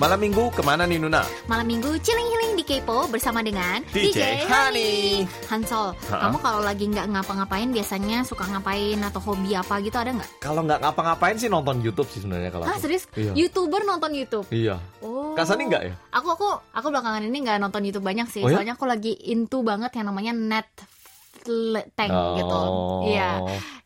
Malam minggu ke mana nih Nuna? Malam minggu chilling healing di Kepo bersama dengan DJ Honey. Hansol, Ha? kamu kalau lagi nggak ngapa-ngapain biasanya suka ngapain atau hobi apa gitu ada nggak? Kalau nggak ngapa-ngapain sih nonton YouTube sih sebenarnya kalau Ah aku. serius? Iya. Youtuber nonton YouTube? Iya. Oh. Kak Sani nggak ya? Aku aku aku belakangan ini nggak nonton YouTube banyak sih, Oh ya? soalnya aku lagi into banget yang namanya net tank Oh. gitu. Iya.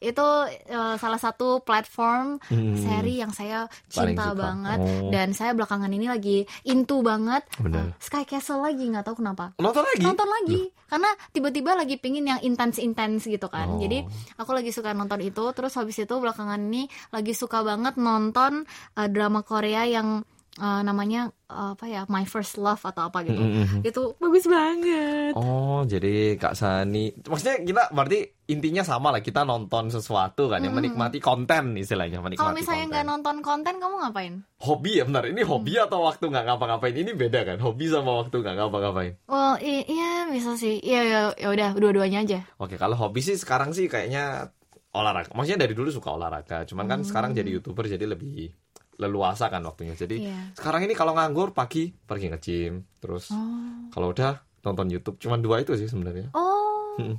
Itu eh, salah satu platform Hmm. seri yang saya cinta banget Oh. dan saya belakangan ini lagi into banget Bener. eh, Sky Castle lagi nggak tahu kenapa. Nonton lagi? nonton lagi karena tiba-tiba lagi pingin yang intens-intens gitu kan Oh. jadi aku lagi suka nonton itu terus habis itu belakangan ini lagi suka banget nonton uh, drama Korea yang uh, namanya uh, apa ya My First Love atau apa gitu. Mm-mm. itu bagus banget. Oh, jadi Kak Sani, maksudnya kita berarti intinya sama lah kita nonton sesuatu kan, yang menikmati konten istilahnya, menikmati kalau misalnya nggak nonton konten kamu ngapain? Hobi ya benar, ini hobi atau waktu nggak ngapa-ngapain? Ini beda kan? Hobi sama waktu nggak ngapa-ngapain. oh i- iya bisa sih. Iya ya, ya udah dua-duanya aja. Oke, kalau hobi sih sekarang sih kayaknya olahraga. Maksudnya dari dulu suka olahraga, cuman kan sekarang jadi youtuber jadi lebih leluasa kan waktunya. Jadi Iya. sekarang ini kalau nganggur pagi pergi nge-gym, terus oh kalau udah nonton YouTube. Cuman dua itu sih sebenarnya. oh Mm.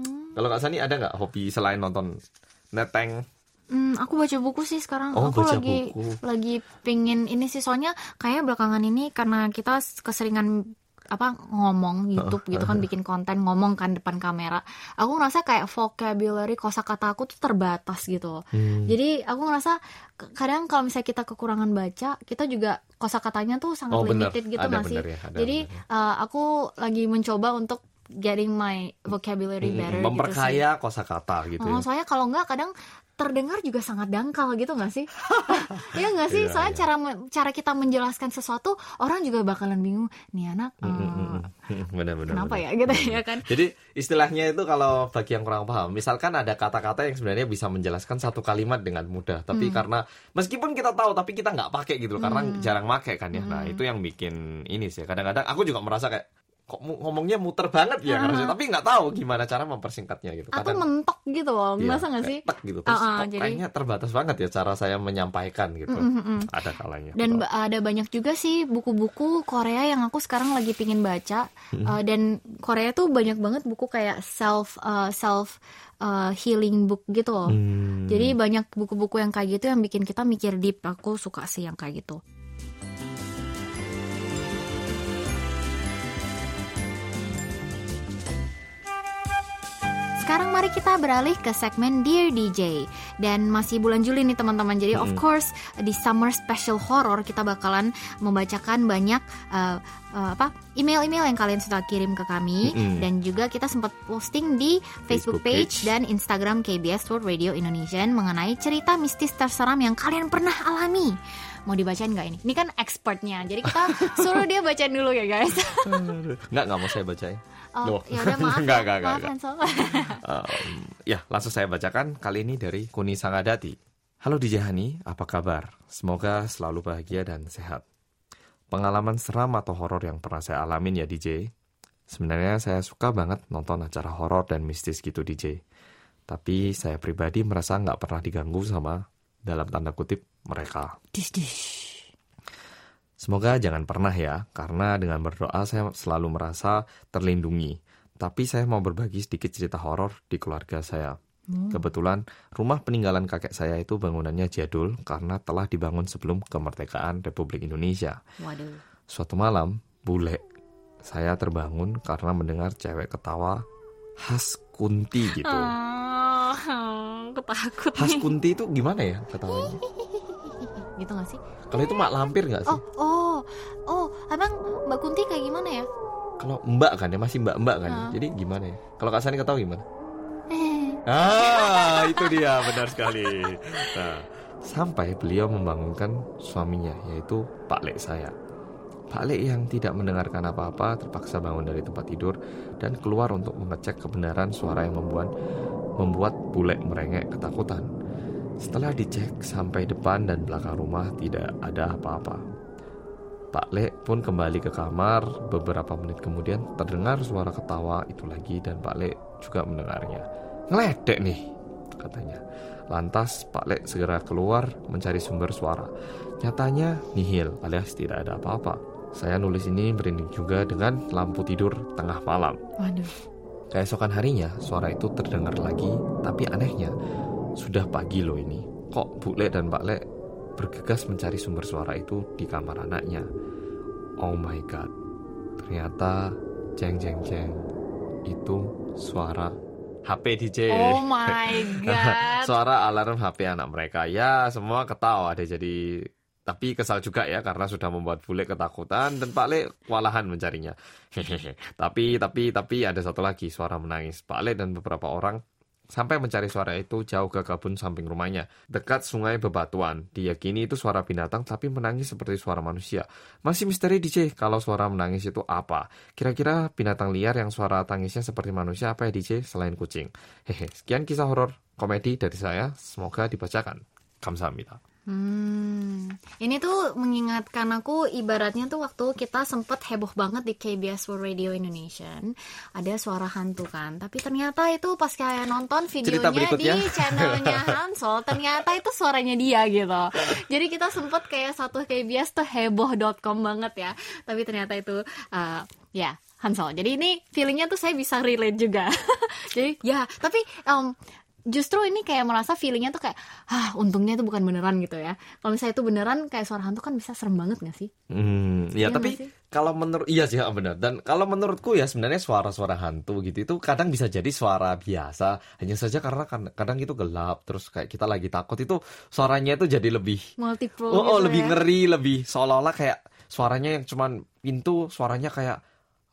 Hmm. Kalau Kak Sani ada nggak hobi selain nonton neteng? Hmm, aku baca buku sih sekarang. Oh, aku baca lagi buku. lagi pingin ini sih soalnya kayak belakangan ini karena kita keseringan apa ngomong YouTube gitu kan bikin konten ngomong kan depan kamera. Aku ngerasa kayak vocabulary kosakata aku tuh terbatas gitu. Hmm. Jadi aku ngerasa kadang kalau misalnya kita kekurangan baca, kita juga kosakatanya tuh sangat Oh, bener. limited gitu Ada nggak sih? bener ya, ada Jadi bener uh, aku lagi mencoba untuk getting my vocabulary better gitu memperkaya kosakata gitu Oh, ya. soalnya kalau nggak kadang terdengar juga sangat dangkal gitu nggak sih? Iya nggak sih? Iya, Soalnya iya. cara cara kita menjelaskan sesuatu orang juga bakalan bingung. Nih anak Mm, mm, mm, eh, mm. Benar-benar. kenapa ya gitu ya kan? Jadi istilahnya itu kalau bagi yang kurang paham, misalkan ada kata-kata yang sebenarnya bisa menjelaskan satu kalimat dengan mudah, tapi Hmm. karena meskipun kita tahu tapi kita nggak pakai gitu loh, karena jarang pakai kan ya. Nah Hmm. itu yang bikin ini sih. Kadang-kadang aku juga merasa kayak kok ngomongnya muter banget ya, harusnya. tapi nggak tahu gimana cara mempersingkatnya gitu. Atau mentok gitu loh, iya, masa nggak sih? tek gitu. Terus kok jadi- kayaknya terbatas banget ya cara saya menyampaikan gitu. Mm. Ada kalanya. Dan betul. ba- ada banyak juga sih buku-buku Korea yang aku sekarang lagi pingin baca. Hmm. Uh, dan Korea tuh banyak banget buku kayak self uh, self uh, healing book gitu loh. Hmm. Jadi banyak buku-buku yang kayak gitu yang bikin kita mikir deep. Aku suka sih yang kayak gitu. Sekarang mari kita beralih ke segmen Dear DJ Dan masih bulan Juli nih teman-teman. Jadi of course di Summer Special Horror Kita bakalan membacakan banyak uh, uh, apa email-email yang kalian sudah kirim ke kami. Mm-mm. Dan juga kita sempat posting di Facebook, Facebook page, page. dan Instagram KBS World Radio Indonesia Mengenai cerita mistis terseram yang kalian pernah alami Mau dibacain nggak ini? Ini kan expertnya Jadi kita suruh dia bacain dulu ya guys Nggak, nggak mau saya bacain. Oh, ya udah maaf Nggak, ya, nggak, nggak, maaf nggak. Hansel. Um, ya, langsung saya bacakan kali ini dari Kuni Sangadati. Halo DJ Hani, apa kabar? Semoga selalu bahagia dan sehat. Pengalaman seram atau horor yang pernah saya alamin ya DJ. Sebenarnya saya suka banget nonton acara horor dan mistis gitu DJ. Tapi saya pribadi merasa nggak pernah diganggu sama dalam tanda kutip mereka. Semoga jangan pernah ya, karena dengan berdoa saya selalu merasa terlindungi. Tapi saya mau berbagi sedikit cerita horor di keluarga saya. Kebetulan rumah peninggalan kakek saya itu bangunannya jadul karena telah dibangun sebelum kemerdekaan Republik Indonesia. Waduh. Suatu malam, bule saya terbangun karena mendengar cewek ketawa khas kunti gitu. Oh, aku takut Khas kunti itu gimana ya ketawanya? Gitu gak sih? Kalau itu mak lampir nggak sih? Oh, oh, oh, abang Mbak Kunti kayak gimana ya? Kalau mbak kan ya masih mbak-mbak kan. Ah. Jadi gimana ya? Kalau Kak Sani ketawa gimana? Ah, itu dia benar sekali. Nah, sampai beliau membangunkan suaminya yaitu Pak Lek saya. Pak Lek yang tidak mendengarkan apa-apa terpaksa bangun dari tempat tidur dan keluar untuk mengecek kebenaran suara yang membuat membuat bule merengek ketakutan. Setelah dicek sampai depan dan belakang rumah tidak ada apa-apa. Pak Lek pun kembali ke kamar. Beberapa menit kemudian terdengar suara ketawa itu lagi dan Pak Lek juga mendengarnya. Ngeledek nih. katanya. Lantas Pak Lek segera keluar mencari sumber suara. Nyatanya nihil alias tidak ada apa-apa. Saya nulis ini merinding juga dengan lampu tidur tengah malam. Waduh. Keesokan harinya suara itu terdengar lagi, tapi anehnya sudah pagi loh ini. Kok Bu Lek dan Pak Lek bergegas mencari sumber suara itu di kamar anaknya? Oh my god. Ternyata jeng jeng jeng itu suara HP DJ. Oh my god. suara alarm HP anak mereka. Ya, semua ketawa deh jadi tapi kesal juga ya karena sudah membuat bule ketakutan dan Pak Le kewalahan mencarinya. Tapi tapi tapi ada satu lagi suara menangis. Pak Le dan beberapa orang sampai mencari suara itu jauh ke kebun samping rumahnya, dekat sungai bebatuan. Diyakini itu suara binatang tapi menangis seperti suara manusia. Masih misteri DJ kalau suara menangis itu apa. Kira-kira binatang liar yang suara tangisnya seperti manusia apa ya DJ selain kucing? Hehe, sekian kisah horor komedi dari saya. Semoga dibacakan. Kamsahamnida. Hmm, ini tuh mengingatkan aku ibaratnya tuh waktu kita sempet heboh banget di KBS World Radio Indonesia ada suara hantu kan, tapi ternyata itu pas kayak nonton videonya di channelnya Hansol, ternyata itu suaranya dia gitu. Jadi kita sempet kayak satu KBS tuh heboh.com banget ya, tapi ternyata itu uh, ya Hansol. Jadi ini feelingnya tuh saya bisa relate juga. Jadi ya, tapi um, justru ini kayak merasa feelingnya tuh kayak ah untungnya itu bukan beneran gitu ya. Kalau misalnya itu beneran kayak suara hantu kan bisa serem banget gak sih? Hmm, Iya ya tapi kalau menurut iya sih ah, benar dan kalau menurutku ya sebenarnya suara-suara hantu gitu itu kadang bisa jadi suara biasa. Hanya saja karena kan- kadang itu gelap terus kayak kita lagi takut itu suaranya itu jadi lebih multiple oh, oh, gitu lebih ya. ngeri lebih seolah-olah kayak suaranya yang cuman pintu suaranya kayak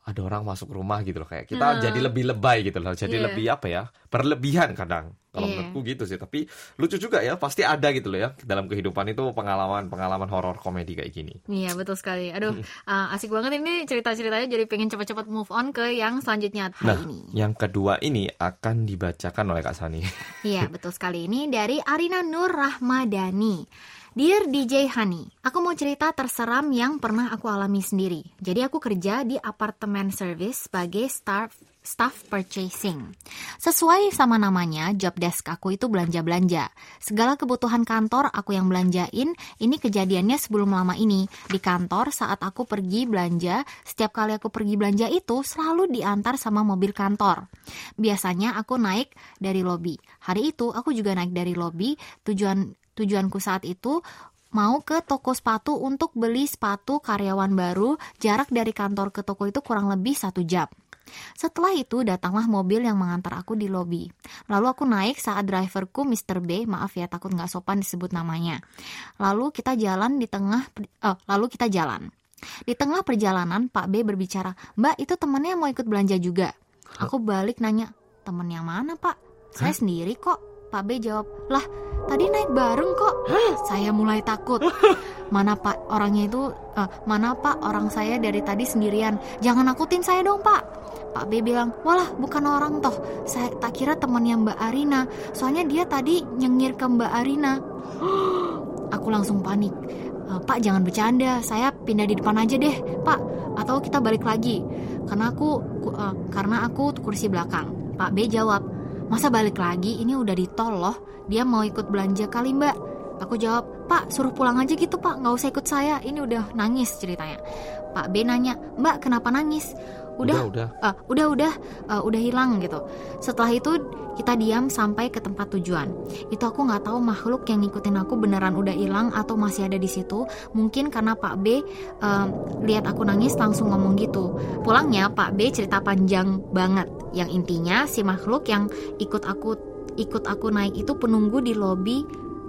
ada orang masuk rumah gitu loh kayak kita Hmm. jadi lebih lebay gitu loh jadi Iya. lebih apa ya berlebihan kadang kalau Iya. menurutku gitu sih tapi lucu juga ya pasti ada gitu loh ya dalam kehidupan itu pengalaman pengalaman horor komedi kayak gini Iya betul sekali. Aduh uh, asik banget ini cerita-ceritanya jadi pengen cepat-cepat move on ke yang selanjutnya hari Nah, ini. yang kedua ini akan dibacakan oleh Kak Sani. Iya betul sekali ini dari Arina Nur Rahmadani. Dear DJ Hani, aku mau cerita terseram yang pernah aku alami sendiri. Jadi aku kerja di apartemen service sebagai staff staff purchasing. Sesuai sama namanya, job desk aku itu belanja-belanja. Segala kebutuhan kantor aku yang belanjain, ini kejadiannya sebelum lama ini. Di kantor saat aku pergi belanja, setiap kali aku pergi belanja itu selalu diantar sama mobil kantor. Biasanya aku naik dari lobi. Hari itu aku juga naik dari lobi. Tujuan tujuanku saat itu mau ke toko sepatu untuk beli sepatu karyawan baru. Jarak dari kantor ke toko itu kurang lebih satu jam. Setelah itu datanglah mobil yang mengantar aku di lobi. Lalu aku naik saat driverku Mr. B, maaf ya takut nggak sopan disebut namanya. Lalu kita jalan di tengah, eh, lalu kita jalan. Di tengah perjalanan Pak B berbicara, Mbak itu temennya mau ikut belanja juga. Aku balik nanya, temen yang mana Pak? Saya sendiri kok. Pak B jawab, lah tadi naik bareng kok. Saya mulai takut. Mana Pak orangnya itu, eh, mana Pak orang saya dari tadi sendirian. Jangan nakutin saya dong Pak. Pak B bilang, walah bukan orang toh. Saya tak kira temannya Mbak Arina. Soalnya dia tadi nyengir ke Mbak Arina. Aku langsung panik. "Eh, Pak jangan bercanda, saya pindah di depan aja deh, Pak. Atau kita balik lagi. Karena aku ku- eh, karena aku kursi belakang. Pak B jawab, masa balik lagi? Ini udah di tol loh. Dia mau ikut belanja kali Mbak. Aku jawab, Pak suruh pulang aja gitu Pak, nggak usah ikut saya. Ini udah nangis ceritanya. Pak B nanya, Mbak kenapa nangis? Udah, udah. "Ah, udah udah ah, udah hilang gitu. Setelah itu kita diam sampai ke tempat tujuan. Itu aku nggak tahu makhluk yang ngikutin aku beneran udah hilang atau masih ada di situ. Mungkin karena Pak B em, lihat aku nangis langsung ngomong gitu. Pulangnya Pak B cerita panjang banget. Yang intinya si makhluk yang ikut aku ikut aku naik itu penunggu di lobi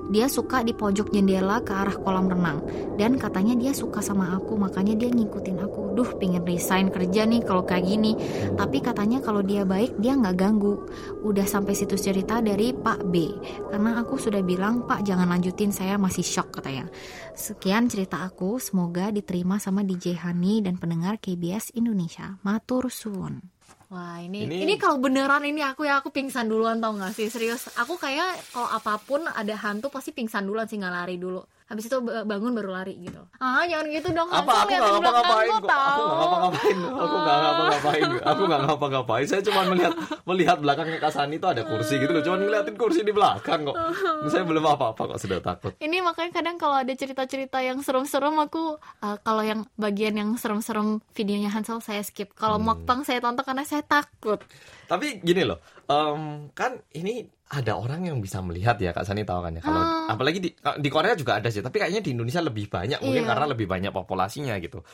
dia suka di pojok jendela ke arah kolam renang. Dan katanya dia suka sama aku makanya dia ngikutin aku. Duh pingin resign kerja nih kalau kayak gini. Tapi katanya kalau dia baik dia nggak ganggu. Udah sampai situ cerita dari Pak B. Karena aku sudah bilang Pak jangan lanjutin saya masih shock katanya. Sekian cerita aku. Semoga diterima sama DJ Hani dan pendengar KBS Indonesia. Matur suwun Wah ini, ini Ini- kalau beneran ini aku ya aku pingsan duluan tau gak sih? Serius aku kayak kalau apa pun ada hantu pasti pingsan duluan sih nggak lari dulu habis itu ba- bangun baru lari gitu. Ah jangan gitu dong apa aku nggak kok lo, aku nggak tahu. ngapa-ngapain. Aku nggak ngapa-ngapain. Aku nggak ngapa-ngapain. Saya cuma melihat melihat belakangnya Kak Sani itu ada kursi gitu loh. Cuma ngeliatin kursi di belakang kok. Saya belum apa-apa kok sudah takut. Ini makanya kadang kalau ada cerita-cerita yang serem-serem aku uh, kalau yang bagian yang serem-serem videonya Hansel saya skip. Kalau Hmm. mukbang saya tonton karena saya takut. Tapi gini loh, em, kan ini ada orang yang bisa melihat ya Kak Sani tahu kan ya. Kalau Ah. apalagi di di Korea juga ada sih, tapi kayaknya di Indonesia lebih banyak mungkin Iya. karena lebih banyak populasinya gitu.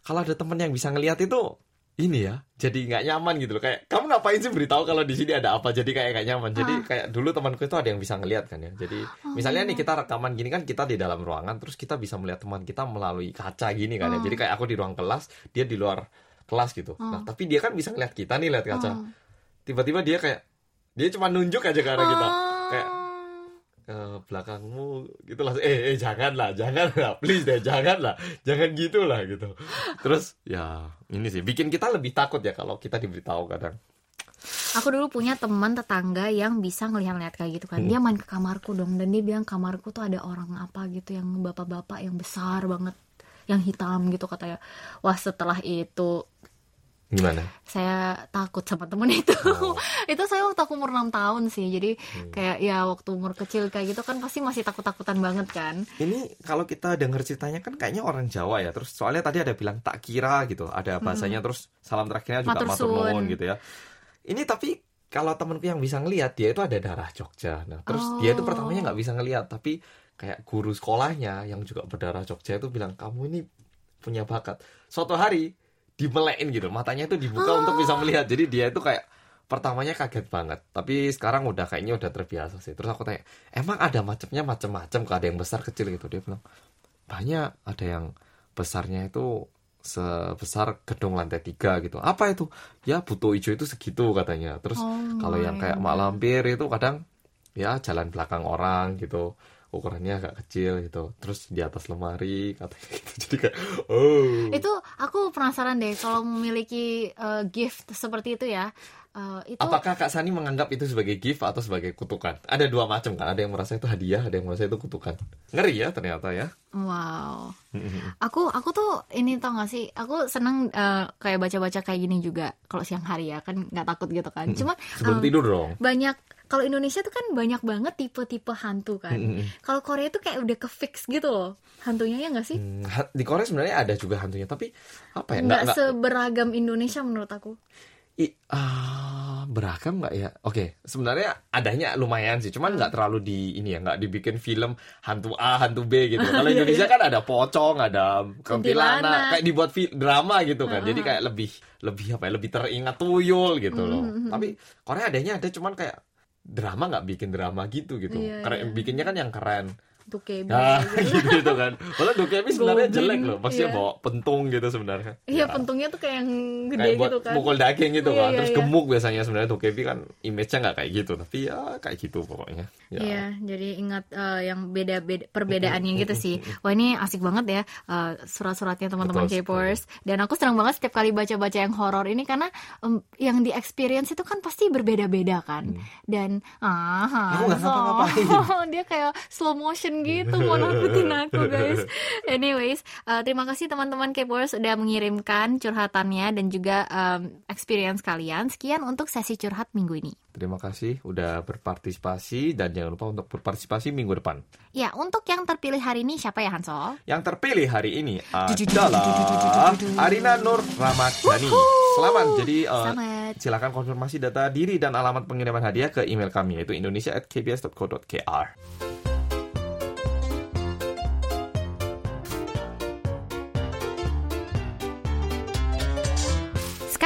Kalau ada temen yang bisa ngelihat itu ini ya, jadi nggak nyaman gitu loh. Kayak kamu ngapain sih beritahu kalau di sini ada apa? Jadi kayak nggak nyaman. Jadi Ah. kayak dulu temanku itu ada yang bisa ngelihat kan ya. Jadi Oh. misalnya nih kita rekaman gini kan kita di dalam ruangan, terus kita bisa melihat teman kita melalui kaca gini kan ya. Oh. Jadi kayak aku di ruang kelas, dia di luar kelas gitu. Nah tapi dia kan bisa ngeliat kita nih lihat kaca Oh. tiba-tiba dia kayak dia cuma nunjuk aja ke arah kita. Kayak ke belakangmu gitu lah. Eh, eh jangan lah jangan lah please deh jangan lah jangan gitu lah gitu. Terus ya ini sih bikin kita lebih takut ya kalau kita diberitahu kadang. Aku dulu punya teman tetangga yang bisa ngelihat-lihat kayak gitu kan. Dia main ke kamarku dong dan dia bilang kamarku tuh ada orang apa gitu yang bapak-bapak yang besar banget, yang hitam gitu katanya. Wah setelah itu gimana saya takut sama temen itu. Oh. itu saya waktu aku umur 6 tahun sih. Jadi Hmm. kayak ya waktu umur kecil kayak gitu kan pasti masih takut-takutan banget kan. ini kalau kita dengar ceritanya kan kayaknya orang Jawa ya terus soalnya tadi ada bilang tak kira gitu ada bahasanya terus salam terakhirnya juga Matur matur nuwun gitu ya ini tapi kalau temenku yang bisa ngelihat dia itu ada darah Jogja nah terus dia itu Oh. pertamanya nggak bisa ngelihat tapi kayak guru sekolahnya yang juga berdarah Jogja itu bilang kamu ini punya bakat suatu hari dimelekin gitu. Matanya itu dibuka untuk bisa melihat. Jadi dia itu kayak pertamanya kaget banget. Tapi sekarang udah kayaknya udah terbiasa sih. Terus aku tanya emang ada macamnya macam-macam kok ada yang besar kecil? Gitu. Dia bilang banyak. Ada yang besarnya itu sebesar gedung lantai tiga gitu. Apa itu? Ya butuh hijau itu segitu katanya. Terus Oh kalau yang kayak mak lampir itu kadang ya jalan belakang orang gitu ukurannya agak kecil gitu. Terus di atas lemari katanya gitu. Jadi kayak oh. Itu aku penasaran deh kalau memiliki eh, gift seperti itu ya. eh, itu apakah kak Sani menganggap itu sebagai gift atau sebagai kutukan? Ada dua macam kan? Ada yang merasa itu hadiah ada yang merasa itu kutukan. Ngeri ya ternyata ya. Wow. Aku aku tuh ini tau gak sih? Aku seneng eh, kayak baca-baca kayak gini juga kalau siang hari ya kan nggak takut gitu kan. Cuma sebelum em, tidur dong. banyak kalau Indonesia tuh kan banyak banget tipe-tipe hantu kan. Mm-mm. Kalau Korea tuh kayak udah ke fix gitu loh hantunya ya nggak sih? Hmm, ha- di Korea sebenarnya ada juga hantunya tapi apa ya Nggak seberagam Indonesia menurut aku. I- ah, beragam nggak ya? Oke, sebenarnya adanya lumayan sih, cuman nggak terlalu di ini ya, nggak dibikin film hantu A, hantu B gitu. Kalau Indonesia kan ada pocong, ada kuntilanak, kayak dibuat drama gitu kan. Jadi kayak lebih lebih apa ya? Lebih teringat tuyul gitu loh. Tapi Korea adanya ada, cuman kayak drama nggak bikin drama gitu gitu. Iya, Keren, iya. bikinnya kan yang keren. Kayak Nah, gitu. gitu, kan. Padahal Dokebi sebenarnya jelek loh. Maksudnya iya. bawa pentung gitu sebenarnya. Iya Ya pentungnya tuh kayak yang gede kayak buat gitu kan. mukul daging gitu Iya, kan iya, terus iya. gemuk biasanya sebenarnya Dokebi kan image-nya nggak kayak gitu tapi ya kayak gitu pokoknya ya Iya, jadi ingat eh, yang beda-beda perbedaannya gitu sih. Wah ini asik banget ya eh, surat-suratnya teman-teman K-popers. Dan aku senang banget setiap kali baca-baca yang horor ini karena em, yang di experience itu kan pasti berbeda-beda kan. Dan ah, Hmm. Aku nggak so- dia kayak slow motion gitu mau nakutin aku guys. Anyways, eh, terima kasih teman-teman K-popers udah mengirimkan curhatannya dan juga em, experience kalian. Sekian untuk sesi curhat minggu ini. terima kasih udah berpartisipasi dan jangan lupa untuk berpartisipasi minggu depan Ya, untuk yang terpilih hari ini siapa ya Hansol? yang terpilih hari ini adalah Arina Nur Ramadhani selamat jadi eh, Selamat. silakan konfirmasi data diri dan alamat pengiriman hadiah ke email kami yaitu indonesia@kbs.co.kr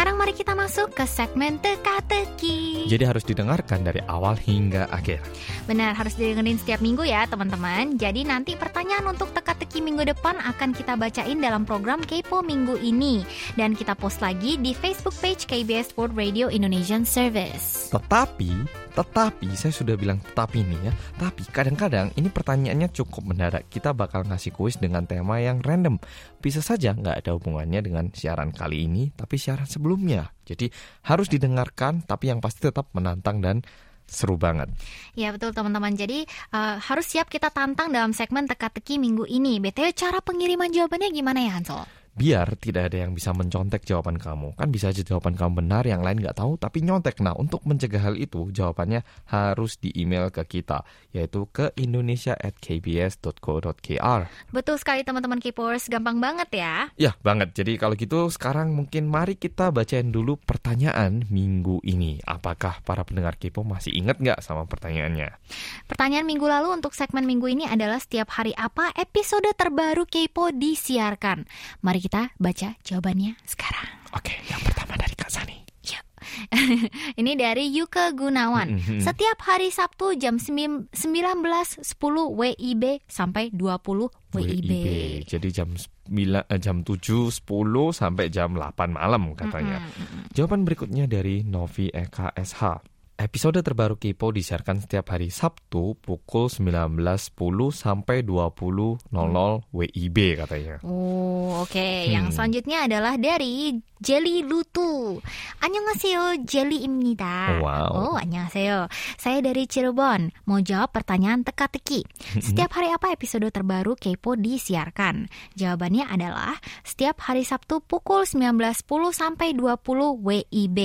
Sekarang mari kita masuk ke segmen teka-teki. jadi harus didengarkan dari awal hingga akhir Benar, harus didengerin setiap minggu ya teman-teman. Jadi nanti pertanyaan untuk teka-teki minggu depan akan kita bacain dalam program Kepo minggu ini. Dan kita post lagi di Facebook page KBS World Radio Indonesian Service. Tetapi, tetapi saya sudah bilang tetapi nih ya. Tapi kadang-kadang ini pertanyaannya cukup mendadak. Kita bakal ngasih kuis dengan tema yang random. Bisa saja nggak ada hubungannya dengan siaran kali ini, tapi siaran sebelumnya. Jadi harus didengarkan, tapi yang pasti tetap menantang dan seru banget. Ya betul teman-teman. Jadi uh, harus siap kita tantang dalam segmen teka-teki minggu ini. BTW cara pengiriman jawabannya gimana ya Hansol? Biar tidak ada yang bisa mencontek jawaban kamu. Kan bisa aja jawaban kamu benar, yang lain nggak tahu, tapi nyontek. Nah, untuk mencegah hal itu, jawabannya harus di email ke kita, yaitu ke indonesia@kbs.co.kr. Betul sekali teman-teman Keepers, gampang banget ya. Ya, banget. Jadi kalau gitu sekarang mungkin mari kita bacain dulu pertanyaan minggu ini. Apakah para pendengar Kepo masih ingat nggak sama pertanyaannya? Pertanyaan minggu lalu untuk segmen minggu ini adalah setiap hari apa episode terbaru Kepo disiarkan. Mari kita baca jawabannya sekarang. Oke, yang pertama dari Kak Sani. Yuk. Ini dari Yuke Gunawan. Mm-hmm. Setiap hari Sabtu jam 19.10 WIB sampai 20 WIB. Jadi jam 9, eh, jam 7, 10 sampai jam 8 malam katanya. Mm-mm. Jawaban berikutnya dari Novi Eka SH. Episode terbaru Kipo disiarkan setiap hari Sabtu pukul 19.10 sampai 20.00 WIB katanya. Oh, oke. Hmm. Yang selanjutnya adalah dari Jelly Lutu. 안녕하세요, Jelly입니다. Wow. Oh, 안녕하세요. Saya dari Cirebon. Mau jawab pertanyaan teka-teki. Setiap hari apa episode terbaru Kepo disiarkan? Jawabannya adalah setiap hari Sabtu pukul 19.10 sampai 20 WIB.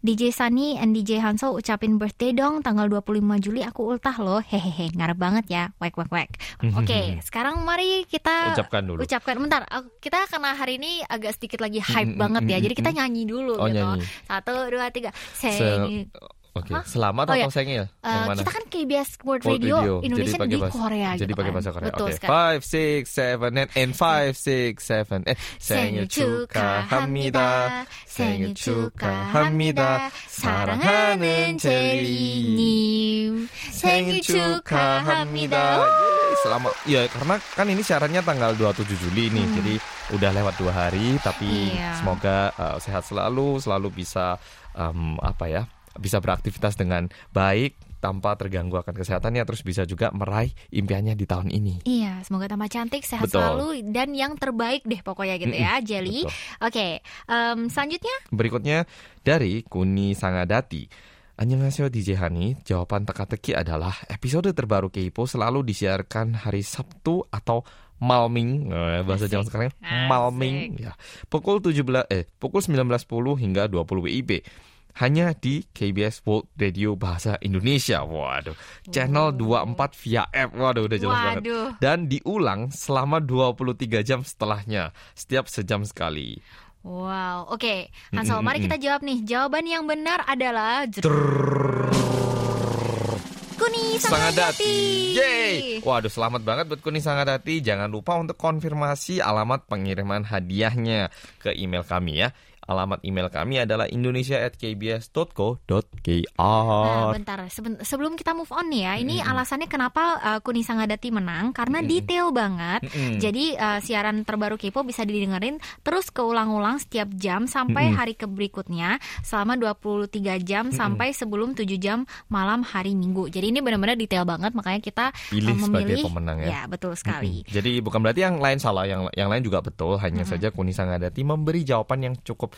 DJ Sunny and DJ Hansel ucapin birthday dong tanggal 25 Juli aku ultah loh. Hehehe, ngarep banget ya. Wek wek wek. Oke, sekarang mari kita Ucapkan dulu. Ucapkan bentar. aku- Kita karena hari ini agak sedikit lagi hype Mm, mm, banget ya. mm, Jadi kita mm. nyanyi dulu Oh, gitu. nyanyi. Satu, dua, tiga. Se- Seng. Oke, Hah? selamat Oh, atau ya. sengil? Eh, yang mana? kita kan KBS World World Radio, Radio. Indonesia Jadi pakai di bahasa- Korea Jadi gitu pakai kan. bahasa Korea. Betul Oke. sekali. Five, six, seven, eight, and five, six, seven, eight. 생일 축하합니다. 생일 축하합니다. 사랑하는 젤리님. 생일 축하합니다. Yeay, Selamat. Ya, karena kan ini siarannya tanggal 27 Juli nih. Hmm. Jadi udah lewat dua hari tapi Iya. semoga uh, sehat selalu, selalu bisa um, apa ya? Bisa beraktivitas dengan baik tanpa terganggu akan kesehatannya terus bisa juga meraih impiannya di tahun ini. Iya, semoga tambah cantik, sehat Betul. selalu dan yang terbaik deh pokoknya gitu ya, Jelly. Oke, em, selanjutnya Berikutnya dari Kuni Sangadati. Annyeonghaseyo DJ Hani, jawaban teka-teki adalah episode terbaru Keipo selalu disiarkan hari Sabtu atau Malming, eh, bahasa. Jawa sekarang Asik. Malming ya. Pukul 17 eh pukul 19.10 hingga 20 WIB. Hanya di KBS World Radio Bahasa Indonesia. Waduh, channel 24 via app. Waduh, udah jelas banget. Waduh. Dan diulang selama 23 jam setelahnya, setiap sejam sekali. Wow, oke. Hansel, Mm-mm, mari mm-mm. kita jawab nih. Jawaban yang benar adalah Kuni Sangadati. Yeay. Waduh, selamat banget buat Kuni Sangadati. Jangan lupa untuk konfirmasi alamat pengiriman hadiahnya ke email kami ya. Alamat email kami adalah indonesia@kbs.co.kr. Nah, bentar. Seben- sebelum kita move on nih ya, ini alasannya kenapa uh, Kuni Sangadati menang karena detail banget. Mm-mm. Jadi uh, siaran terbaru Kepo bisa didengerin terus keulang-ulang setiap jam sampai Mm-mm. hari ke berikutnya selama 23 jam sampai sebelum 7 jam malam hari Minggu. Jadi ini benar-benar detail banget makanya kita uh, Pilih sebagai memilih pemenang ya. Ya, betul sekali. Mm-mm. Jadi bukan berarti yang lain salah, yang yang lain juga betul. Hanya saja Kuni Sangadati memberi jawaban yang cukup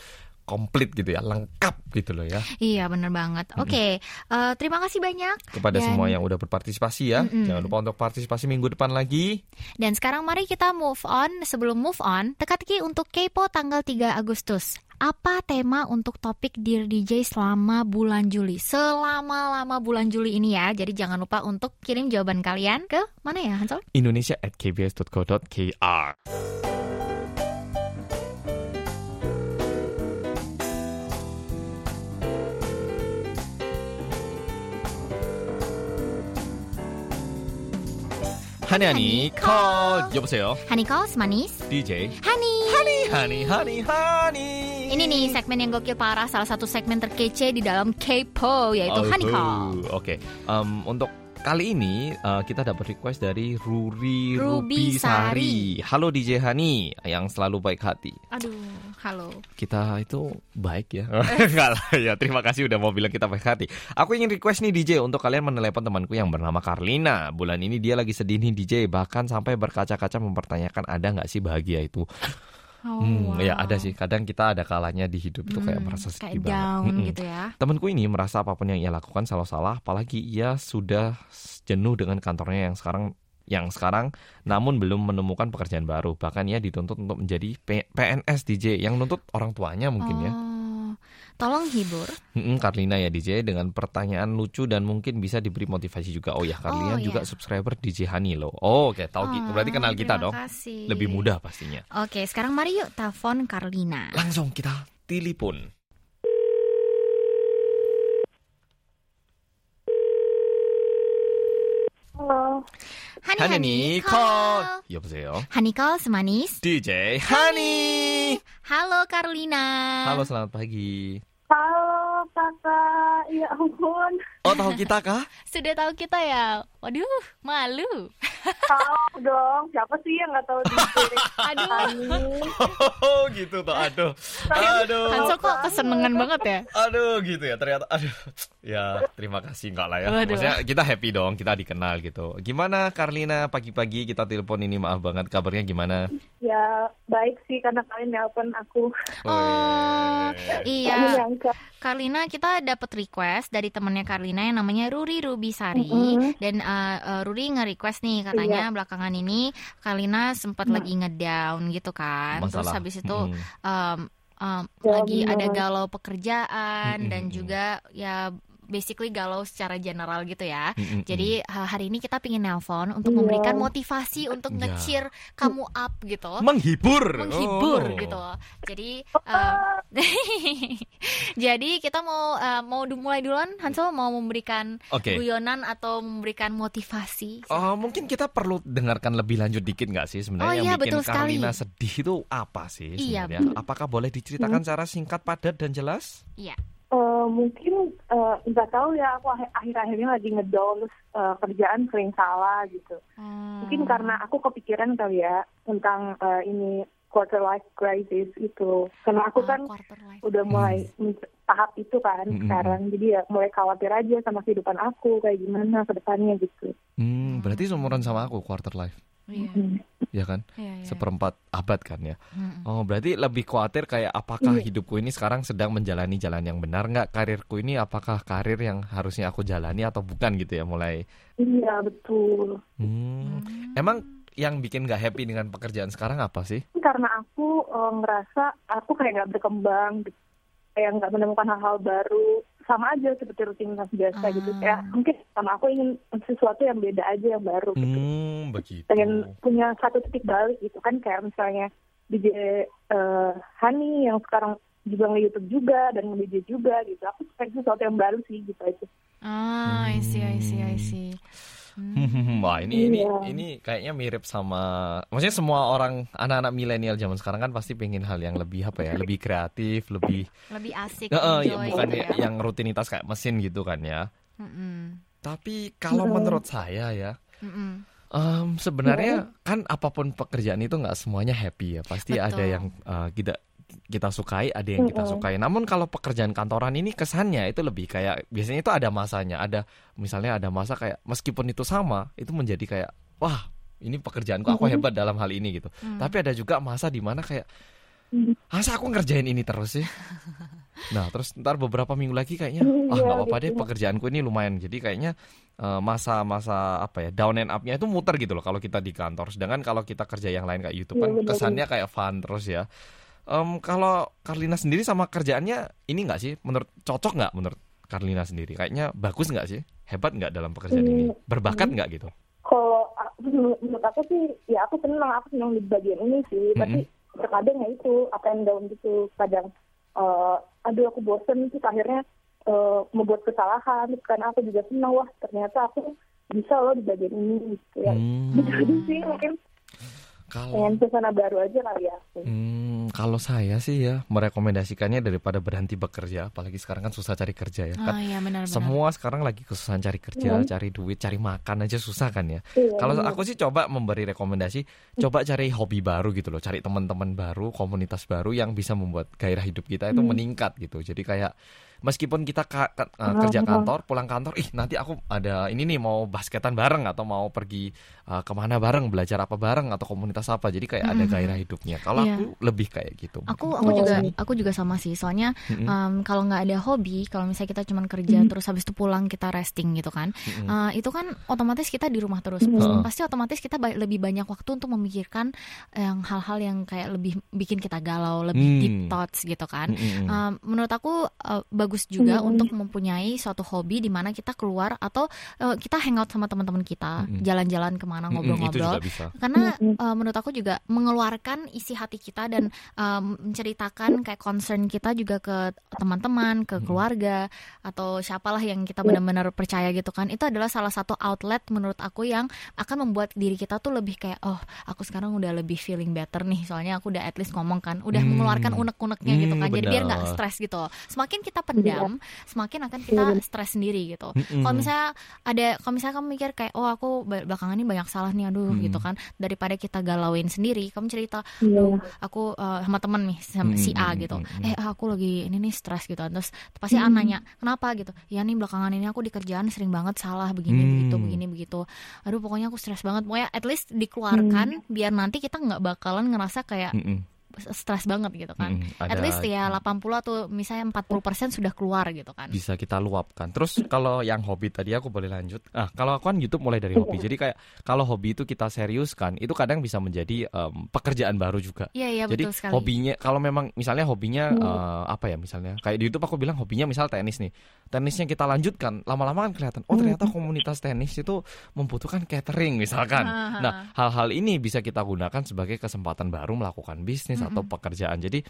komplit gitu ya, lengkap gitu loh ya. Iya, benar banget. Oke, eh, terima kasih banyak. Kepada Dan- semua yang udah berpartisipasi ya. Mm-mm. Jangan lupa untuk partisipasi minggu depan lagi. Dan sekarang mari kita move on. Sebelum move on, teka-teki untuk Kepo tanggal 3 Agustus. Apa tema untuk topik Dear DJ selama bulan Juli? Selama-lama bulan Juli ini ya. Jadi jangan lupa untuk kirim jawaban kalian ke mana ya, Hansol? Indonesia at kbs.co.kr. 하니 하니 컷 여보세요 Hanikos manis. DJ Hani. 하니 하니 하니 하니 Ini nih segmen yang gokil parah, salah satu segmen terkece di dalam K-pop yaitu Oh, Honeycomb. Oke, Em, untuk kali ini eh, kita dapat request dari Ruri Ruby Rubisari. Halo DJ Hani yang selalu baik hati. Aduh, halo. Kita itu baik ya. Enggak lah ya, terima kasih udah mau bilang kita baik hati. Aku ingin request nih DJ untuk kalian menelepon temanku yang bernama Karlina. Bulan ini dia lagi sedih nih DJ, bahkan sampai berkaca-kaca mempertanyakan ada nggak sih bahagia itu. Oh, Hmm, wow. ya ada sih. Kadang kita ada kalanya di hidup itu kayak Hmm, merasa sedih kayak banget. down Mm-mm. gitu ya. Temanku ini merasa apa pun yang ia lakukan selalu salah, apalagi ia sudah jenuh dengan kantornya yang sekarang yang sekarang namun belum menemukan pekerjaan baru. Bahkan ia dituntut untuk menjadi P- PNS DJ yang nuntut orang tuanya mungkin ya. Oh, tolong hibur. Mm-mm, Karlina ya DJ dengan pertanyaan lucu dan mungkin bisa diberi motivasi juga. Oh ya, Karlina Oh, juga ya. subscriber DJ Hani loh. Oh, oke, tahu gitu. Berarti Oh, kenal kita terima dong. kasih. Lebih mudah pastinya. Oke, sekarang mari yuk telepon Carlina. Langsung kita telepon. Halo. Hani Hani call. 여보세요. Hani call semanis. DJ Hani. Halo Carlina. Halo, selamat pagi. Halo kakak, ya ampun. Oh, tahu kita kah? Sudah tahu kita ya? Waduh, malu. Tahu dong, siapa sih yang nggak tahu DJ? Aduh. Oh, gitu tuh. Aduh. Aduh. Hansel kok kesenengan banget ya? Aduh, gitu ya. Ternyata aduh. Ya, terima kasih enggak lah ya. Waduh. Maksudnya kita happy dong, kita dikenal gitu. Gimana Karlina pagi-pagi kita telepon ini maaf banget kabarnya gimana? Ya baik sih karena kalian nelpon aku. Oh, iya. Karlina kita dapat request dari temannya Karlina yang namanya Ruri Rubisari Mm-mm. dan uh, uh, Ruri nge-request nih katanya belakangan ini Karlina sempat Mm. lagi ngedown gitu kan. Terus Masalah. habis itu Mm. um, um, Ya, lagi ada benar. galau pekerjaan Mm-mm. dan juga ya basically galau secara general gitu ya. Mm-mm. Jadi ha- hari ini kita pingin nelpon untuk Iya. memberikan motivasi untuk Ya. nge-cheer kamu up gitu. menghibur. menghibur Oh. gitu. Jadi um, jadi kita mau uh, mau mulai duluan Hansel mau memberikan Oke. guyonan atau memberikan motivasi. Oh, mungkin kita perlu dengarkan lebih lanjut dikit nggak sih sebenarnya Oh, yang iya, bikin betul sekali. Karlina sedih itu apa sih Iya, sebenarnya? Apakah boleh diceritakan secara singkat, padat dan jelas? Iya. Eh, mungkin eh, nggak tahu ya aku akhir- akhir-akhirnya lagi ngedown terus eh, kerjaan sering salah gitu. Hmm. Mungkin karena aku kepikiran kali ya tentang eh, ini quarter life crisis itu. Karena aku Oh, kan life. udah mulai tahap itu kan Mm-mm. sekarang jadi ya mulai khawatir aja sama kehidupan aku kayak gimana ke depannya gitu Hmm, berarti seumuran sama aku quarter life, Iya. Hmm. ya kan? Iya, iya. Seperempat abad kan ya. Mm-mm. Oh, berarti lebih khawatir kayak apakah Iya. hidupku ini sekarang sedang menjalani jalan yang benar nggak? Karirku ini apakah karir yang harusnya aku jalani atau bukan gitu ya mulai. iya betul Hmm. Hmm. Emang yang bikin nggak happy dengan pekerjaan sekarang apa sih? karena aku eh, ngerasa aku kayak nggak berkembang kayak nggak menemukan hal-hal baru sama aja seperti rutinitas biasa Ah. gitu ya mungkin sama aku ingin sesuatu yang beda aja yang baru gitu Hmm, begitu. pengen punya satu titik balik gitu kan kayak misalnya DJ eh, Hani yang sekarang juga nge-youtube juga dan nge-DJ juga gitu aku pengen sesuatu yang baru sih gitu aja Ah, I see, I see, I see. Hmm. Wah ini ini Iya. ini kayaknya mirip sama, maksudnya semua orang anak-anak milenial zaman sekarang kan pasti pengen hal yang lebih apa ya, lebih kreatif, lebih, Lebih asik, Heeh, ya, enjoy bukan gitu ya- ya. yang rutinitas kayak mesin gitu kan ya. Mm-mm. Tapi kalau Mm. menurut saya ya, Mm-mm. em, sebenarnya kan apa pun pekerjaan itu nggak semuanya happy ya, pasti ada Betul. yang eh, kita kita sukai, ada yang kita sukai. Namun kalau pekerjaan kantoran ini kesannya itu lebih kayak biasanya itu ada masanya, ada misalnya ada masa kayak meskipun itu sama, itu menjadi kayak wah ini pekerjaanku aku hebat dalam hal ini gitu. Mm. Tapi ada juga masa di mana kayak Mm. masa aku ngerjain ini terus sih. Nah terus ntar beberapa minggu lagi kayaknya Iya, ah nggak apa-apa deh gitu. pekerjaanku ini lumayan. Jadi kayaknya eh, masa-masa apa ya down and up-nya itu muter gitu loh kalau kita di kantor. Sedangkan kalau kita kerja yang lain kayak YouTube Iya, kan kesannya kayak fun terus ya. Em, kalau Karlina sendiri sama kerjaannya ini nggak sih? Menurut cocok nggak menurut Karlina sendiri? Kayaknya bagus nggak sih? Hebat nggak dalam pekerjaan Hmm. ini? Berbakat nggak gitu? kalau menurut aku sih ya aku senang aku senang di bagian ini sih tapi terkadang ya itu up and down gitu kadang eh, aduh aku bosen terus akhirnya eh, membuat kesalahan karena aku juga senang wah ternyata aku bisa loh di bagian ini gitu ya Hmm, gitu aja sih mungkin kalau pengen suasana baru aja kali ya aku. Hmm, kalau saya sih ya merekomendasikannya daripada berhenti bekerja, apalagi sekarang kan susah cari kerja ya. Ah, Kan iya benar-benar. semua sekarang lagi kesusahan cari kerja, Hmm. cari duit, cari makan aja susah kan ya. Iya, Kalau benar. aku sih coba memberi rekomendasi, coba cari hobi baru gitu loh, cari teman-teman baru, komunitas baru yang bisa membuat gairah hidup kita itu Hmm. meningkat gitu. Jadi kayak meskipun kita ka- ka- uh, kerja kantor, pulang kantor, ih nanti aku ada ini nih mau basketan bareng atau mau pergi uh, ke mana bareng, belajar apa bareng atau komunitas apa. Jadi kayak ada Mm-mm. gairah hidupnya. Kalau Iya. aku lebih kayak gitu. Aku Mungkin aku Oh. juga aku juga sama sih. Soalnya Mm-mm. em, kalau nggak ada hobi, kalau misalnya kita cuma kerja Hmm. terus habis itu pulang kita resting gitu kan, Mm-mm. eh, itu kan otomatis kita di rumah terus. Hmm. Heeh. Pasti otomatis kita ba- lebih banyak waktu untuk memikirkan yang hal-hal yang kayak lebih bikin kita galau, lebih Hmm. deep thoughts gitu kan. Mm-mm. Um, menurut aku uh, bagus juga Hmm. untuk mempunyai suatu hobi di mana kita keluar atau uh, kita hangout sama teman-teman kita, Mm-mm. jalan-jalan ke mana ngobrol-ngobrol. bisa. Karena uh, menurut aku juga mengeluarkan isi hati kita dan um, menceritakan kayak concern kita juga ke teman-teman, ke keluarga atau siapalah yang kita Ya. benar-benar percaya gitu kan. Itu adalah salah satu outlet menurut aku yang akan membuat diri kita tuh lebih kayak oh, aku sekarang udah lebih feeling better nih. Soalnya aku udah at least ngomong kan, udah Hmm. mengeluarkan unek-uneknya gitu Hmm, kan. Jadi biar nggak stres gitu. Semakin kita pendam, semakin akan kita Iya. stres sendiri gitu. Mm-mm. Kalau misalnya ada, kalau misalnya kamu mikir kayak, oh aku bel- belakangan ini banyak salah nih, aduh Hmm. gitu kan. Daripada kita galauin sendiri, kamu cerita, Iya. "Duh, aku eh, sama temen nih, sama si A gitu. Eh aku lagi ini nih stres gitu. Terus pasti A Hmm. nanya, kenapa gitu? Ya nih belakangan ini aku di kerjaan sering banget salah begini Hmm. begitu begini begitu. Aduh pokoknya aku stres banget. Pokoknya at least dikeluarkan Hmm. biar nanti kita nggak bakalan ngerasa kayak Mm-mm. Stres banget gitu kan. At Ada- least ya 80 atau misalnya 40% sudah keluar gitu kan. bisa kita luapkan. Terus kalau yang hobi tadi aku boleh lanjut. Ah, kalau aku kan YouTube mulai dari hobi. Iya. Jadi kayak kalau hobi itu kita seriuskan, itu kadang bisa menjadi em, pekerjaan baru juga. Iya iya Jadi betul sekali. hobinya kalau memang misalnya hobinya Hmm. eh, apa ya misalnya kayak di YouTube aku bilang hobinya misal tenis nih. Tenisnya kita lanjutkan, lama-lama kan kelihatan oh Hmm. ternyata komunitas tenis itu membutuhkan catering misalkan. Ah, Nah, hal-hal ini bisa kita gunakan sebagai kesempatan baru melakukan bisnis atau pekerjaan. Jadi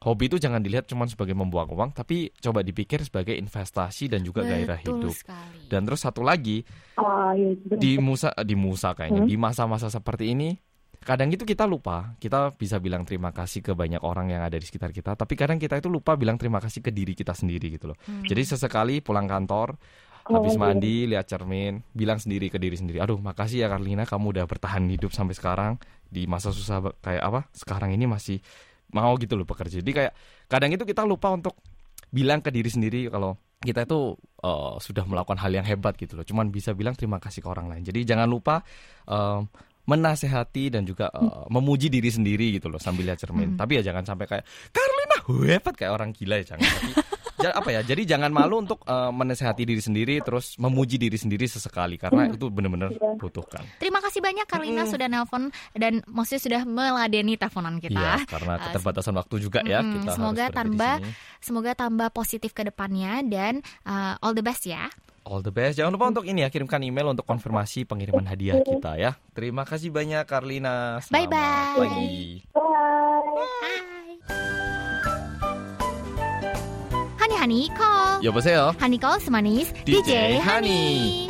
hobi itu jangan dilihat cuma sebagai membuang uang, tapi coba dipikir sebagai investasi dan juga gairah Betul hidup. sekali. Dan terus satu lagi Ah, iya, benar. di musa di musa kayaknya Hmm. di masa-masa seperti ini kadang itu kita lupa kita bisa bilang terima kasih ke banyak orang yang ada di sekitar kita tapi kadang kita itu lupa bilang terima kasih ke diri kita sendiri gitu loh Hmm. jadi sesekali pulang kantor Oh, habis iya. mandi lihat cermin bilang sendiri ke diri sendiri aduh makasih ya Karlina kamu udah bertahan hidup sampai sekarang di masa susah kayak apa sekarang ini masih mau gitu loh bekerja. Jadi kayak kadang itu kita lupa untuk bilang ke diri sendiri kalau kita itu eh, sudah melakukan hal yang hebat gitu loh. Cuman bisa bilang terima kasih ke orang lain. Jadi jangan lupa eh, menasehati dan juga eh, memuji diri sendiri gitu loh sambil lihat cermin. Hmm. tapi ya jangan sampai kayak Karlina hebat kayak orang gila ya jangan. Tapi apa ya jadi jangan malu untuk eh, menasehati diri sendiri terus memuji diri sendiri sesekali karena itu benar-benar Iya. butuhkan Terima kasih banyak Karlina Mm-mm. sudah nelpon dan maksudnya sudah meladeni teleponan kita. Iya, karena Uh, keterbatasan waktu juga ya mm-mm, kita semoga tambah. Semoga tambah positif ke depannya dan uh, all the best ya. All the best. Jangan lupa untuk ini ya kirimkan email untuk konfirmasi pengiriman hadiah kita ya. Terima kasih banyak Karlina. Selamat Bye-bye. pagi. Bye. Hai. Hani Hani call. 여보세요. Hani call semanis DJ DJ, Hani.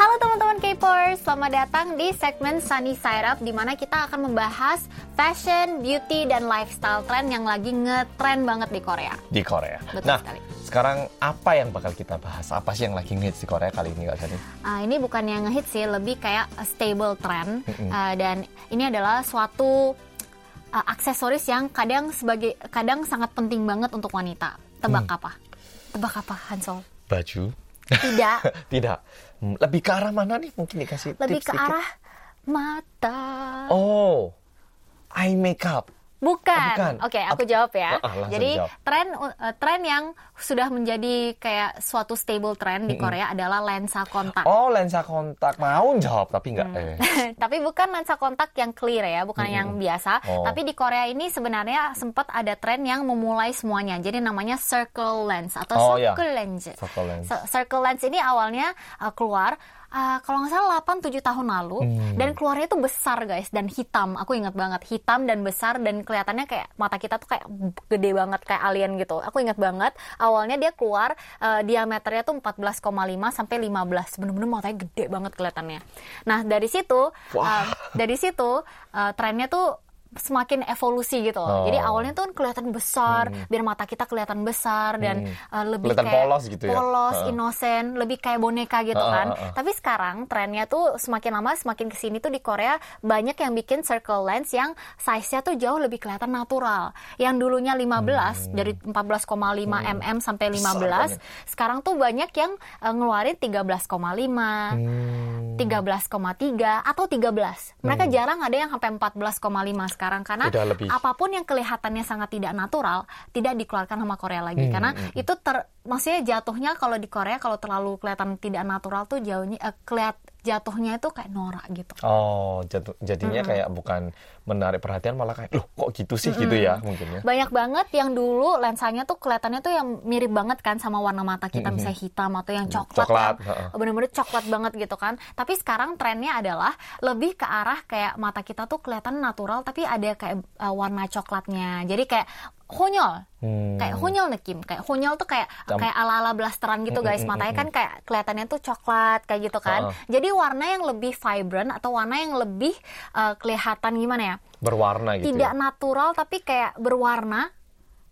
Halo teman-teman K-popers, selamat datang di segmen Sunny Side Up di mana kita akan membahas fashion, beauty, dan lifestyle trend yang lagi ngetrend banget di Korea. Di Korea. Betul nah, sekali. sekarang apa yang bakal kita bahas? Apa sih yang lagi ngehits di Korea kali ini Kak Sani? Ah, ini bukan yang ngehit sih, lebih kayak a stable trend Mm-mm. Ah, dan ini adalah suatu ah, aksesoris yang kadang sebagai kadang sangat penting banget untuk wanita. Tebak Hmm. apa? Tebak apa, Hansol? Baju? Tidak, Tidak. Hmm, Lebih ke arah mana nih? Mungkin dikasih lebih tips ke dikit. arah mata. Oh, eye makeup. Bukan. Oh, bukan. Oke, aku jawab ya. Ah, ah, Jadi jawab. tren uh, tren yang sudah menjadi kayak suatu stable trend di Korea adalah lensa kontak. Oh, lensa kontak. Mau jawab tapi nggak. Hmm. Eh. tapi bukan lensa kontak yang clear ya, bukan Mm-mm. yang biasa. Oh. Tapi di Korea ini sebenarnya sempat ada tren yang memulai semuanya. Jadi namanya circle lens atau Oh, circle lens. Focal lens. So, circle lens ini awalnya uh, keluar uh, kalau nggak salah 8-7 tahun lalu Hmm. dan keluarnya itu besar guys dan hitam. Aku ingat banget hitam dan besar dan kelihatannya kayak mata kita tuh kayak gede banget kayak alien gitu. Aku ingat banget awalnya dia keluar uh, diameternya tuh 14,5 sampai 15 bener-bener matanya gede banget kelihatannya. Nah dari situ uh, dari situ uh, trennya tuh semakin evolusi gitu. Oh. Jadi awalnya tuh kelihatan besar, biar mata kita kelihatan besar dan uh, lebih Kelihatan kayak polos gitu ya? polos, Heeh. inosen, lebih kayak boneka gitu Heeh, kan. heeh. Tapi sekarang trennya tuh semakin lama semakin ke sini tuh di Korea banyak yang bikin circle lens yang size-nya tuh jauh lebih kelihatan natural. Yang dulunya 15 dari 14,5 mm sampai 15, Hmm. banget. sekarang tuh banyak yang uh, ngeluarin 13,5 Hmm. 13,3 atau 13. Mereka jarang ada yang sampai 14,5 sekarang karena Udah lebih. apa pun yang kelihatannya sangat tidak natural tidak dikeluarkan sama Korea lagi. Hmm, karena itu ter maksudnya jatuhnya kalau di Korea kalau terlalu kelihatan tidak natural tuh jauhnya eh, kelihat jatuhnya itu kayak norak gitu. Oh, jatuh, jadinya kayak bukan menarik perhatian malah kayak loh kok gitu sih gitu ya mungkin ya. Banyak banget yang dulu lensanya tuh kelihatannya tuh yang mirip banget kan sama warna mata kita misalnya hitam atau yang coklat, Hmm, Coklat, yang bener-bener coklat banget gitu kan. Tapi sekarang trennya adalah lebih ke arah kayak mata kita tuh kelihatan natural tapi ada kayak uh, warna coklatnya. Jadi kayak honyol. Hmm. Kayak honyol nih Kim. Kayak honyol tuh kayak Cam- kayak ala-ala blasteran gitu Mm, guys. mm, Matanya mm, kan kayak kelihatannya tuh coklat kayak gitu kan. Heeh. Jadi warna yang lebih vibrant atau warna yang lebih uh, kelihatan gimana ya? Berwarna gitu. Tidak ya. natural tapi kayak berwarna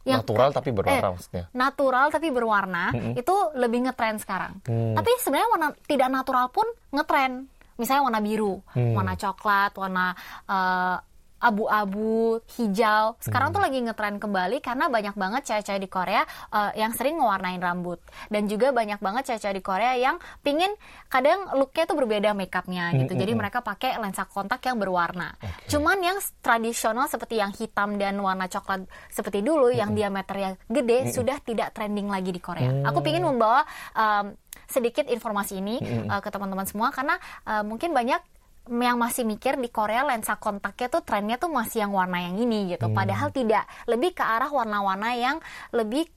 yang Natural tapi berwarna eh, maksudnya. natural tapi berwarna itu lebih ngetren sekarang. Hmm. Tapi sebenarnya warna tidak natural pun ngetren. Misalnya warna biru, Hmm. warna coklat, warna eh, abu-abu, hijau. Sekarang Hmm. tuh lagi ngetren kembali karena banyak banget cewek-cewek di Korea eh, yang sering ngewarnain rambut. Dan juga banyak banget cewek-cewek di Korea yang pingin kadang looknya tuh berbeda makeupnya gitu. Hmm, Jadi hmm, mereka pakai lensa kontak yang berwarna. Cuman yang tradisional seperti yang hitam dan warna coklat seperti dulu yang diameternya gede sudah tidak trending lagi di Korea. Aku pingin membawa um, sedikit informasi ini uh, ke teman-teman semua karena uh, mungkin banyak yang masih mikir di Korea lensa kontaknya tuh trennya tuh masih yang warna yang ini gitu. Padahal tidak, lebih ke arah warna-warna yang lebih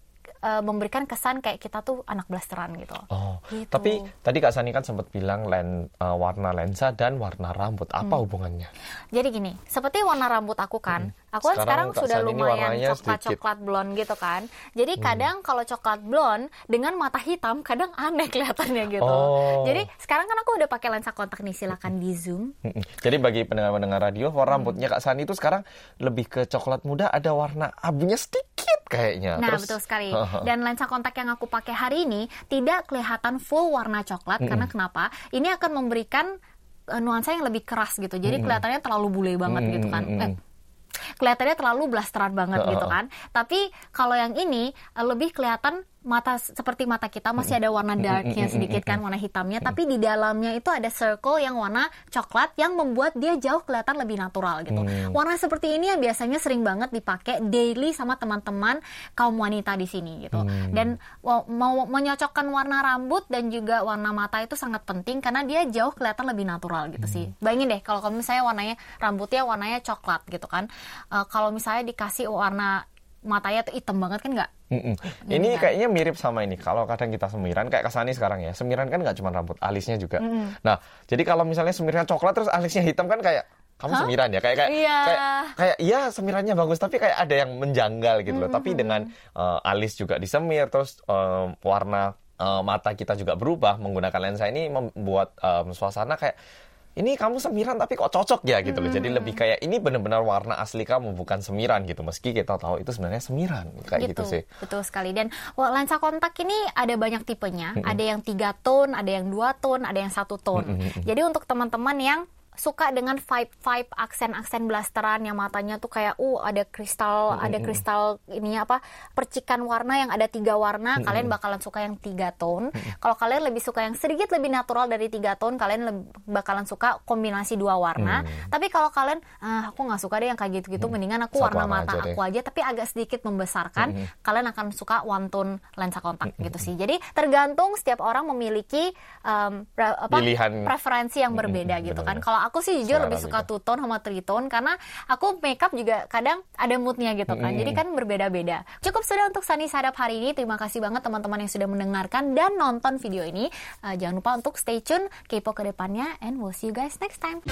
uh, memberikan kesan kayak kita tuh anak blasteran gitu. Oh, Gitu. tapi tadi Kak Sani kan sempat bilang len, eh, warna lensa dan warna rambut. Apa Hmm. hubungannya? Jadi gini, seperti warna rambut aku kan, aku kan Sekarang sekarang, sudah Sani lumayan coklat-coklat blonde gitu kan. Jadi kadang kalau coklat blonde dengan mata hitam kadang aneh kelihatannya gitu. Oh. Jadi sekarang kan aku udah pakai lensa kontak nih, silakan di zoom. Mm-mm. Jadi bagi pendengar-pendengar radio, warna Hmm. rambutnya Kak Sani itu sekarang lebih ke coklat muda, ada warna abunya sedikit kayaknya. Nah, Terus- betul sekali. Dan lensa kontak yang aku pakai hari ini tidak kelihatan full warna coklat karena kenapa? Ini akan memberikan eh, nuansa yang lebih keras gitu. Jadi kelihatannya terlalu bule banget Mm, gitu kan. mm, mm. Eh, kelihatannya terlalu blasteran banget Heeh. gitu kan. Tapi kalau yang ini eh, lebih kelihatan mata seperti mata kita masih ada warna darknya sedikit kan warna hitamnya. Tapi di dalamnya itu ada circle yang warna coklat yang membuat dia jauh kelihatan lebih natural gitu. Warna seperti ini yang biasanya sering banget dipakai daily sama teman-teman kaum wanita di sini gitu. Dan wa- mau menyocokkan warna rambut dan juga warna mata itu sangat penting karena dia jauh kelihatan lebih natural gitu sih. Bayangin deh kalau misalnya warnanya rambutnya warnanya coklat gitu kan Eh, kalau misalnya dikasih warna matanya tuh hitam banget kan nggak Mm-mm. Iya Ini kan? kayaknya mirip sama ini. Kalau kadang kita semiran kayak kesani sekarang ya. Semiran kan nggak cuma rambut, alisnya juga. Nah, jadi kalau misalnya semirannya coklat terus alisnya hitam kan kayak kamu semiran ya kayak kayak Iya. kayak kayak iya semirannya bagus tapi kayak ada yang menjanggal gitu loh. Tapi dengan eh, alis juga disemir terus eh, warna eh, mata kita juga berubah menggunakan lensa ini membuat eh, suasana kayak ini kamu semiran tapi kok cocok ya gitu loh. Jadi lebih kayak ini benar-benar warna asli kamu bukan semiran gitu. Meski kita tahu itu sebenarnya semiran kayak gitu, sih. Betul sekali. Dan wah, lensa kontak ini ada banyak tipenya. Ada yang tiga tone, ada yang dua tone, ada yang satu tone. Jadi untuk teman-teman yang suka dengan vibe vibe aksen aksen blasteran yang matanya tuh kayak uh ada kristal ada kristal ininya apa percikan warna yang ada tiga warna kalian bakalan suka yang tiga tone. Kalau kalian lebih suka yang sedikit lebih natural dari tiga tone kalian leb- bakalan suka kombinasi dua warna. Tapi kalau kalian ah, aku nggak suka deh yang kayak gitu gitu mendingan aku Satu warna mata aja deh. aku aja. Tapi agak sedikit membesarkan kalian akan suka one tone lensa kontak gitu sih. Jadi tergantung setiap orang memiliki um, apa, Pilihan. preferensi yang berbeda gitu kan. kalau aku sih jujur Selera lebih suka makeup. two tone sama three tone karena aku makeup juga kadang ada moodnya gitu kan. Mm-mm. Jadi kan berbeda-beda. Cukup sudah untuk Sani Sadap hari ini. Terima kasih banget teman-teman yang sudah mendengarkan dan nonton video ini. Eh, jangan lupa untuk stay tune kepo ke depannya and we'll see you guys next time.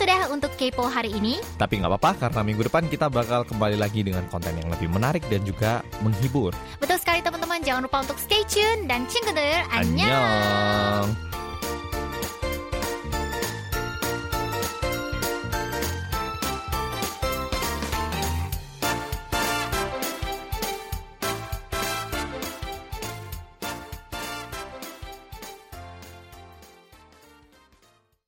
Sudah untuk kepo hari ini. Tapi nggak apa-apa karena minggu depan kita bakal kembali lagi dengan konten yang lebih menarik dan juga menghibur. Betul sekali teman-teman. Jangan lupa untuk stay tune dan cingkedur. Annyeong. Annyeong.